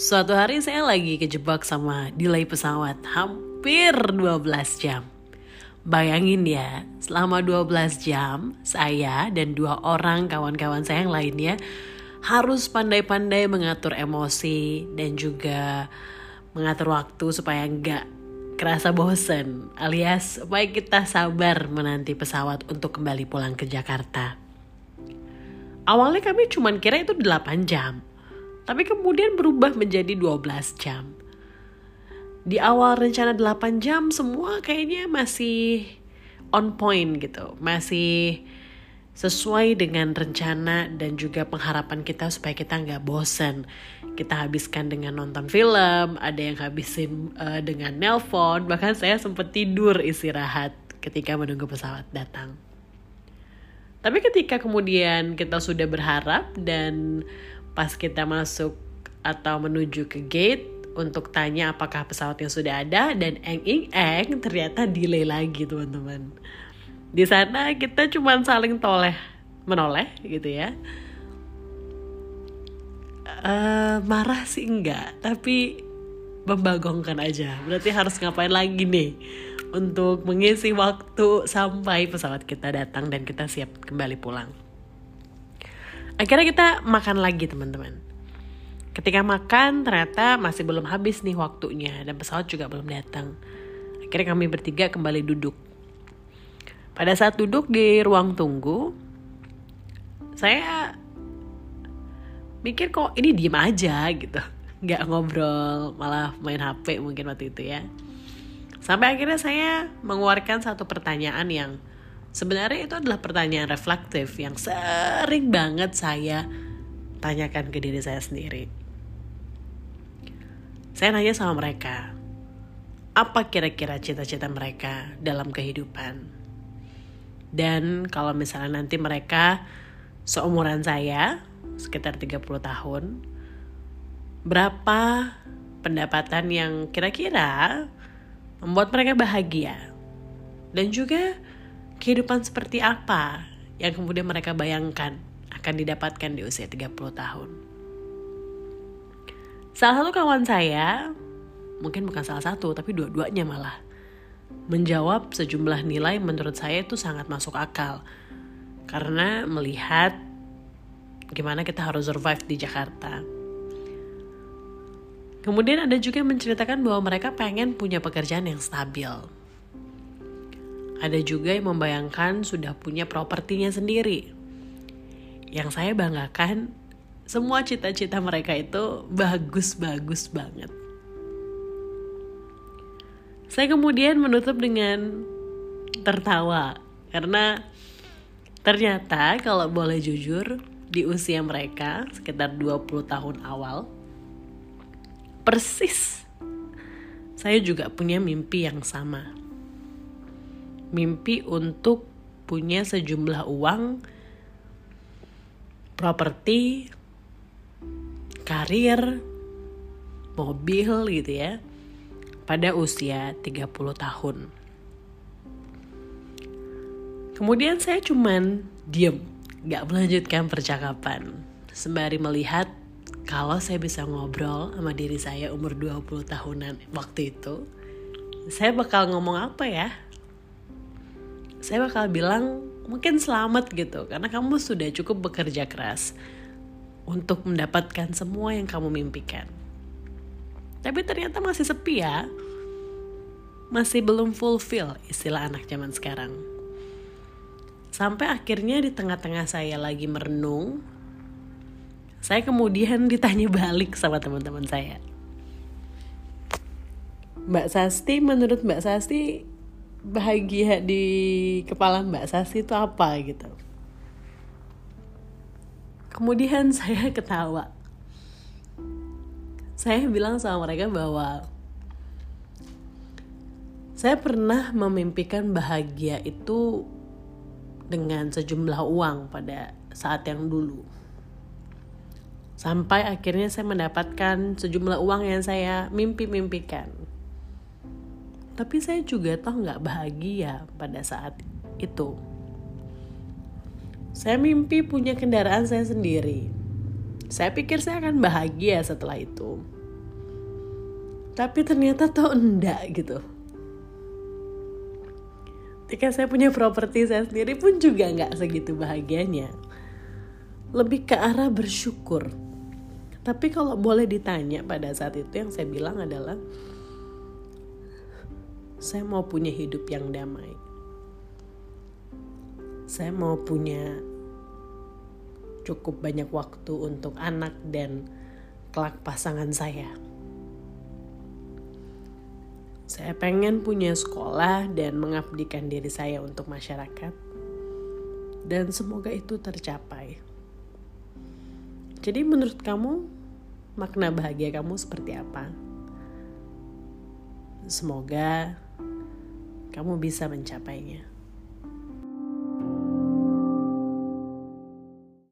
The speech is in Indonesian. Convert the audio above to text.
Suatu hari saya lagi kejebak sama delay pesawat hampir 12 jam. Bayangin ya, selama 12 jam saya dan dua orang kawan-kawan saya yang lainnya harus pandai-pandai mengatur emosi dan juga mengatur waktu supaya nggak kerasa bosen alias supaya kita sabar menanti pesawat untuk kembali pulang ke Jakarta. Awalnya kami cuma kira itu 8 jam, tapi kemudian berubah menjadi 12 jam. Di awal rencana 8 jam semua kayaknya masih on point gitu, masih sesuai dengan rencana dan juga pengharapan kita supaya kita nggak bosen. Kita habiskan dengan nonton film, ada yang habisin uh, dengan nelpon, bahkan saya sempat tidur istirahat ketika menunggu pesawat datang. Tapi ketika kemudian kita sudah berharap dan pas kita masuk atau menuju ke gate untuk tanya apakah pesawatnya sudah ada dan eng eng eng ternyata delay lagi teman-teman. Di sana kita cuma saling toleh menoleh gitu ya. Uh, marah sih enggak tapi membagongkan aja. Berarti harus ngapain lagi nih untuk mengisi waktu sampai pesawat kita datang dan kita siap kembali pulang akhirnya kita makan lagi teman-teman. Ketika makan ternyata masih belum habis nih waktunya. Dan pesawat juga belum datang. Akhirnya kami bertiga kembali duduk. Pada saat duduk di ruang tunggu saya mikir kok ini diem aja gitu. Nggak ngobrol malah main HP mungkin waktu itu ya. Sampai akhirnya saya mengeluarkan satu pertanyaan yang Sebenarnya itu adalah pertanyaan reflektif yang sering banget saya tanyakan ke diri saya sendiri. Saya nanya sama mereka, apa kira-kira cita-cita mereka dalam kehidupan? Dan kalau misalnya nanti mereka seumuran saya, sekitar 30 tahun, berapa pendapatan yang kira-kira membuat mereka bahagia? Dan juga kehidupan seperti apa yang kemudian mereka bayangkan akan didapatkan di usia 30 tahun. Salah satu kawan saya, mungkin bukan salah satu, tapi dua-duanya malah, menjawab sejumlah nilai menurut saya itu sangat masuk akal. Karena melihat gimana kita harus survive di Jakarta. Kemudian ada juga yang menceritakan bahwa mereka pengen punya pekerjaan yang stabil ada juga yang membayangkan sudah punya propertinya sendiri. Yang saya banggakan, semua cita-cita mereka itu bagus-bagus banget. Saya kemudian menutup dengan tertawa karena ternyata kalau boleh jujur di usia mereka sekitar 20 tahun awal persis saya juga punya mimpi yang sama mimpi untuk punya sejumlah uang, properti, karir, mobil gitu ya pada usia 30 tahun. Kemudian saya cuman diem, gak melanjutkan percakapan. Sembari melihat kalau saya bisa ngobrol sama diri saya umur 20 tahunan waktu itu, saya bakal ngomong apa ya? Saya bakal bilang mungkin selamat gitu karena kamu sudah cukup bekerja keras untuk mendapatkan semua yang kamu mimpikan. Tapi ternyata masih sepi ya. Masih belum fulfill istilah anak zaman sekarang. Sampai akhirnya di tengah-tengah saya lagi merenung, saya kemudian ditanya balik sama teman-teman saya. Mbak Sasti, menurut Mbak Sasti, bahagia di kepala Mbak Sasi itu apa gitu. Kemudian saya ketawa. Saya bilang sama mereka bahwa saya pernah memimpikan bahagia itu dengan sejumlah uang pada saat yang dulu. Sampai akhirnya saya mendapatkan sejumlah uang yang saya mimpi-mimpikan tapi saya juga toh nggak bahagia pada saat itu. Saya mimpi punya kendaraan saya sendiri. Saya pikir saya akan bahagia setelah itu. tapi ternyata tuh enggak gitu ketika saya punya properti saya sendiri pun juga nggak segitu bahagianya lebih ke arah bersyukur tapi kalau boleh ditanya pada saat itu yang saya bilang adalah saya mau punya hidup yang damai saya mau punya cukup banyak waktu untuk anak dan kelak pasangan saya saya pengen punya sekolah dan mengabdikan diri saya untuk masyarakat. Dan semoga itu tercapai. Jadi menurut kamu makna bahagia kamu seperti apa? Semoga kamu bisa mencapainya.